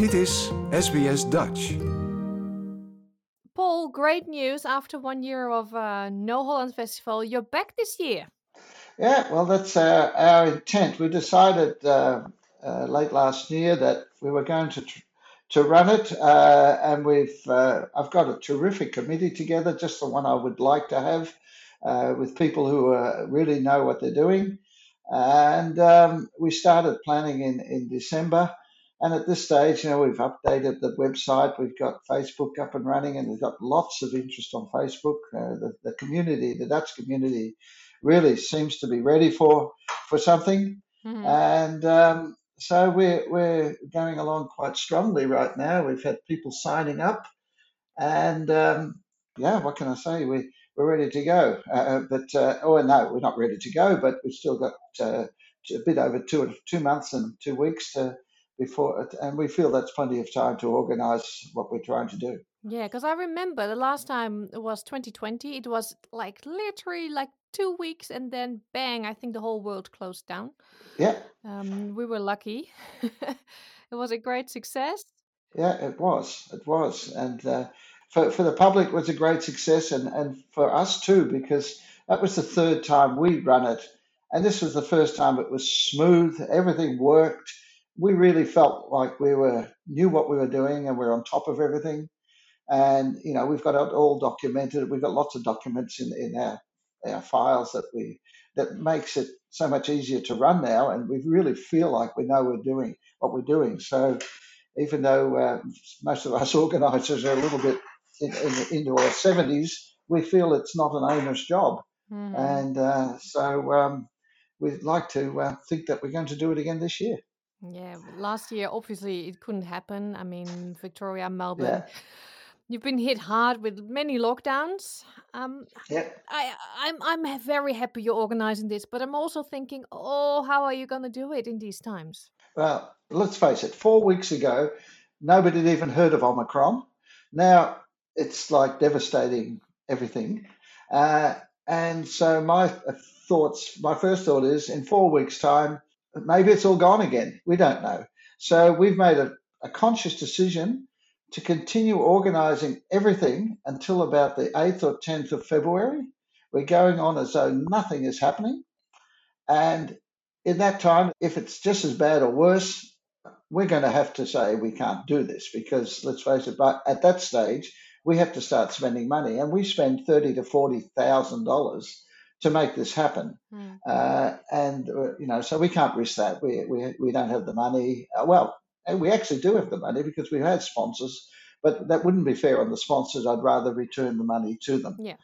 Dit is SBS Dutch. Paul, great news. After one year of uh, No Holland Festival, you're back this year. Yeah, well, that's uh, our intent. We decided uh, uh, late last year that we were going to tr- to run it, uh, and we've uh, I've got a terrific committee together, just the one I would like to have, uh, with people who uh, really know what they're doing. And um, we started planning in in December. And at this stage, you know, we've updated the website. We've got Facebook up and running, and we've got lots of interest on Facebook. Uh, the, the community, the Dutch community, really seems to be ready for for something. Mhm. And um, so we're we're going along quite strongly right now. We've had people signing up, and um, yeah, what can I say? We we're ready to go. Uh, but uh, oh no, we're not ready to go. But we've still got uh, a bit over two two months and two weeks to before, and we feel that's plenty of time to organise what we're trying to do. Yeah, because I remember the last time it was 2020. It was like literally like two weeks, and then bang! I think the whole world closed down. Yeah, Um, we were lucky. it was a great success. Yeah, it was. It was, and uh, for for the public, it was a great success, and and for us too, because that was the third time we run it, and this was the first time it was smooth. Everything worked. We really felt like we were knew what we were doing, and we are on top of everything. And you know, we've got it all documented. We've got lots of documents in in our our files that we that makes it so much easier to run now, and we really feel like we know we're doing what we're doing. So even though uh, most of us organisers are a little bit in, in, into our 70s, we feel it's not an owner's job. Mhm. And uh, so um, we'd like to uh, think that we're going to do it again this year. Yeah, last year obviously it couldn't happen. I mean, Victoria, Melbourne, Yeah, you've been hit hard with many lockdowns. Um, yeah, I, I'm I'm very happy you're organizing this, but I'm also thinking, oh, how are you going to do it in these times? Well, let's face it, four weeks ago, nobody had even heard of Omicron. Now it's like devastating everything. Uh, and so my thoughts, my first thought is in four weeks' time, maybe it's all gone again. We don't know. So we've made a, a conscious decision to continue organizing everything until about the 8th or 10th of February. We're going on as though nothing is happening. And in that time, if it's just as bad or worse, we're going to have to say we can't do this because let's face it, but at that stage, we have to start spending money, and we spend thirty to forty thousand dollars to make this happen. Hmm. Uh, and uh, you know, so we can't risk that. We we we don't have the money. Uh, well, we actually do have the money because we've had sponsors, but that wouldn't be fair on the sponsors. I'd rather return the money to them. Yeah.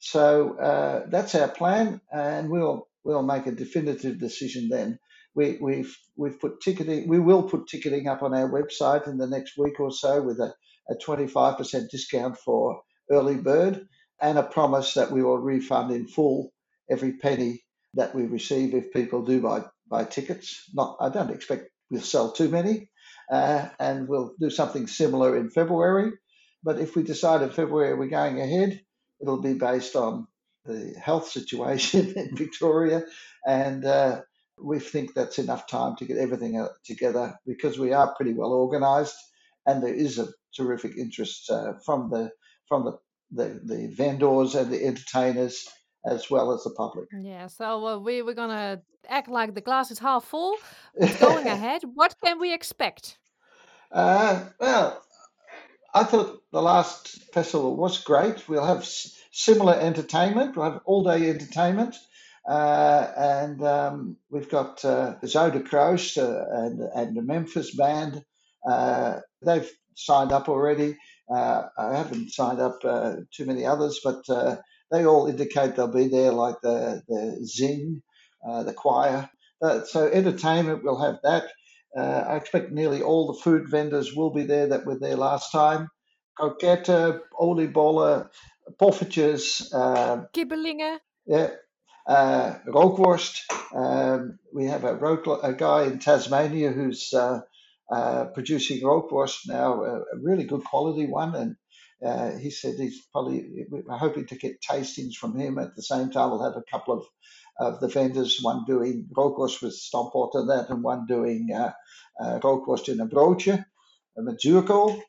So uh, that's our plan, and we'll we'll make a definitive decision then. We, we've we've put ticketing. We will put ticketing up on our website in the next week or so with a a 25% discount for early bird and a promise that we will refund in full every penny that we receive if people do buy buy tickets. Not, I don't expect we'll sell too many, uh, and we'll do something similar in February. But if we decide in February we're going ahead, it'll be based on the health situation in Victoria, and uh, we think that's enough time to get everything uh, together because we are pretty well organised, and there is a terrific interest uh, from the from the, the the vendors and the entertainers as well as the public. Yeah, so uh, we we're gonna act like the glass is half full. It's going ahead. What can we expect? Uh, well, I thought the last festival was great. We'll have s- similar entertainment. We'll have all day entertainment. Uh, and um, we've got uh, Zoda Kroos uh, and, and the Memphis band. Uh, they've signed up already. Uh, I haven't signed up uh, too many others, but uh, they all indicate they'll be there, like the, the Zing, uh, the choir. Uh, so, entertainment, we'll have that. Uh, I expect nearly all the food vendors will be there that were there last time. Coquette, oliebollen, poffertjes, uh, Kibbeling. yeah, uh, rookworst. Um, we have a, a guy in Tasmania who's uh, uh, producing rookworst now, a, a really good quality one, and uh, he said he's probably we're hoping to get tastings from him. At the same time, we'll have a couple of of the vendors, one doing rookworst with stamppot and that, and one doing uh, uh, rookworst in a broodje. met zuurkool.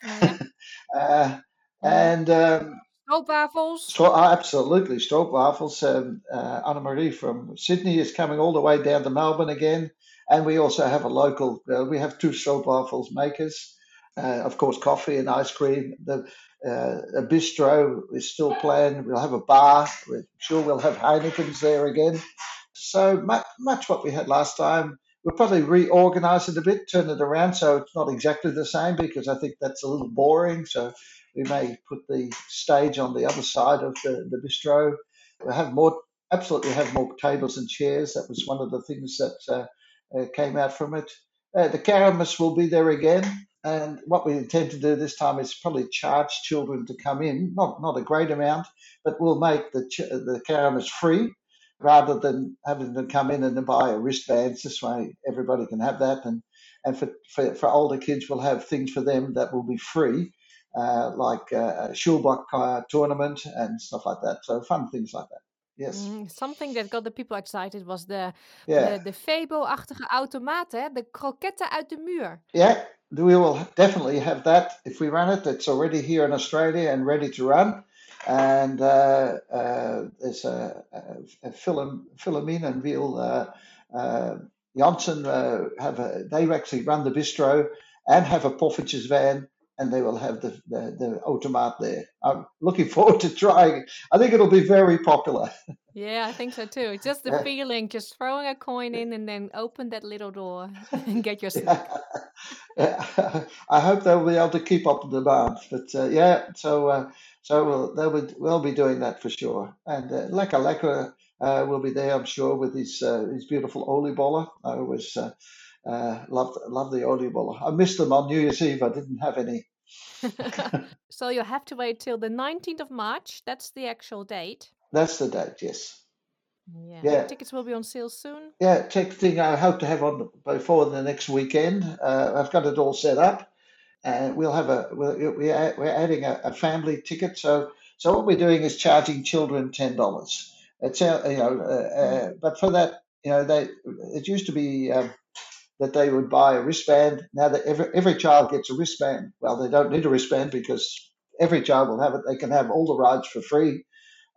uh, and um, stroopwafels. Stro- oh, absolutely, stroopwafels. Um, uh, Anna Marie from Sydney is coming all the way down to Melbourne again, and we also have a local. Uh, we have two stroopwafels makers. Uh, of course, coffee and ice cream. The uh, bistro is still planned. We'll have a bar. We're sure we'll have Heineken's there again. So much, much what we had last time. We'll probably reorganize it a bit, turn it around so it's not exactly the same because I think that's a little boring. So we may put the stage on the other side of the, the bistro. We'll have more, absolutely have more tables and chairs. That was one of the things that uh, uh, came out from it. Uh, the Karamas will be there again. And what we intend to do this time is probably charge children to come in, not not a great amount, but we'll make the ch- the Karamas free rather than having them come in and buy a wristbands. This way, everybody can have that, and and for, for, for older kids, we'll have things for them that will be free, uh, like uh, a sjoelbak uh, tournament and stuff like that. So fun things like that. Yes. Mm, something that got the people excited was the Yeah. de, de Febo-achtige automaten, hè? de kroketten uit de muur. Yeah. We will definitely have that if we run it. It's already here in Australia and ready to run. And uh, uh, there's a, a, a Philom, Philomene and Veal uh, uh, Janssen uh, have a, they actually run the bistro and have a Poffertjes van and they will have the, the, the automat there. I'm looking forward to trying. it. I think it'll be very popular. Yeah, I think so too. Just the Yeah. feeling, just throwing a coin in and then open that little door and get your snack. I hope they'll be able to keep up the demand. But uh, yeah, so uh, so we'll they'll be we'll be doing that for sure. And uh, Leka Leka uh, will be there, I'm sure, with his uh, his beautiful oliebollen. I always uh, uh, love the oliebollen. I missed them on New Year's Eve. I didn't have any. so you have to wait till the 19th of March. That's the actual date. That's the date. Yes. Yeah. Yeah. Tickets will be on sale soon. Yeah, texting. I hope to have on before the next weekend. Uh, I've got it all set up, and we'll have a we'll, we are, we're adding a, a family ticket. So so what we're doing is charging children ten dollars. It's uh, you know, uh, uh, but for that you know they it used to be um, that they would buy a wristband. Now that every every child gets a wristband. Well, they don't need a wristband because every child will have it. They can have all the rides for free.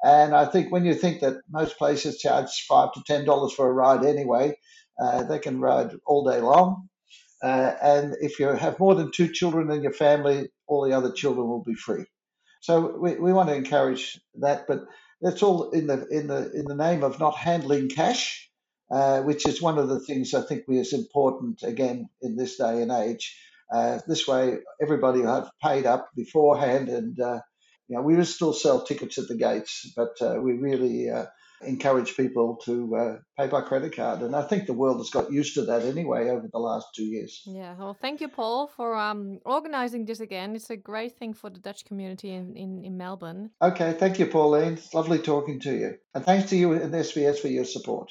And I think when you think that most places charge five to ten dollars for a ride anyway, uh, they can ride all day long. Uh, and if you have more than two children in your family, all the other children will be free. So we, we want to encourage that, but that's all in the in the in the name of not handling cash, uh, which is one of the things I think is important again in this day and age. Uh, this way, everybody will have paid up beforehand, and uh, you know we will still sell tickets at the gates, but uh, we really uh, encourage people to uh, pay by credit card. And I think the world has got used to that anyway over the last two years. Yeah. Well, thank you, Paul, for um, organizing this again. It's a great thing for the Dutch community in, in, in Melbourne. Okay, thank you, Pauline. It's lovely talking to you. And thanks to you and SBS for your support.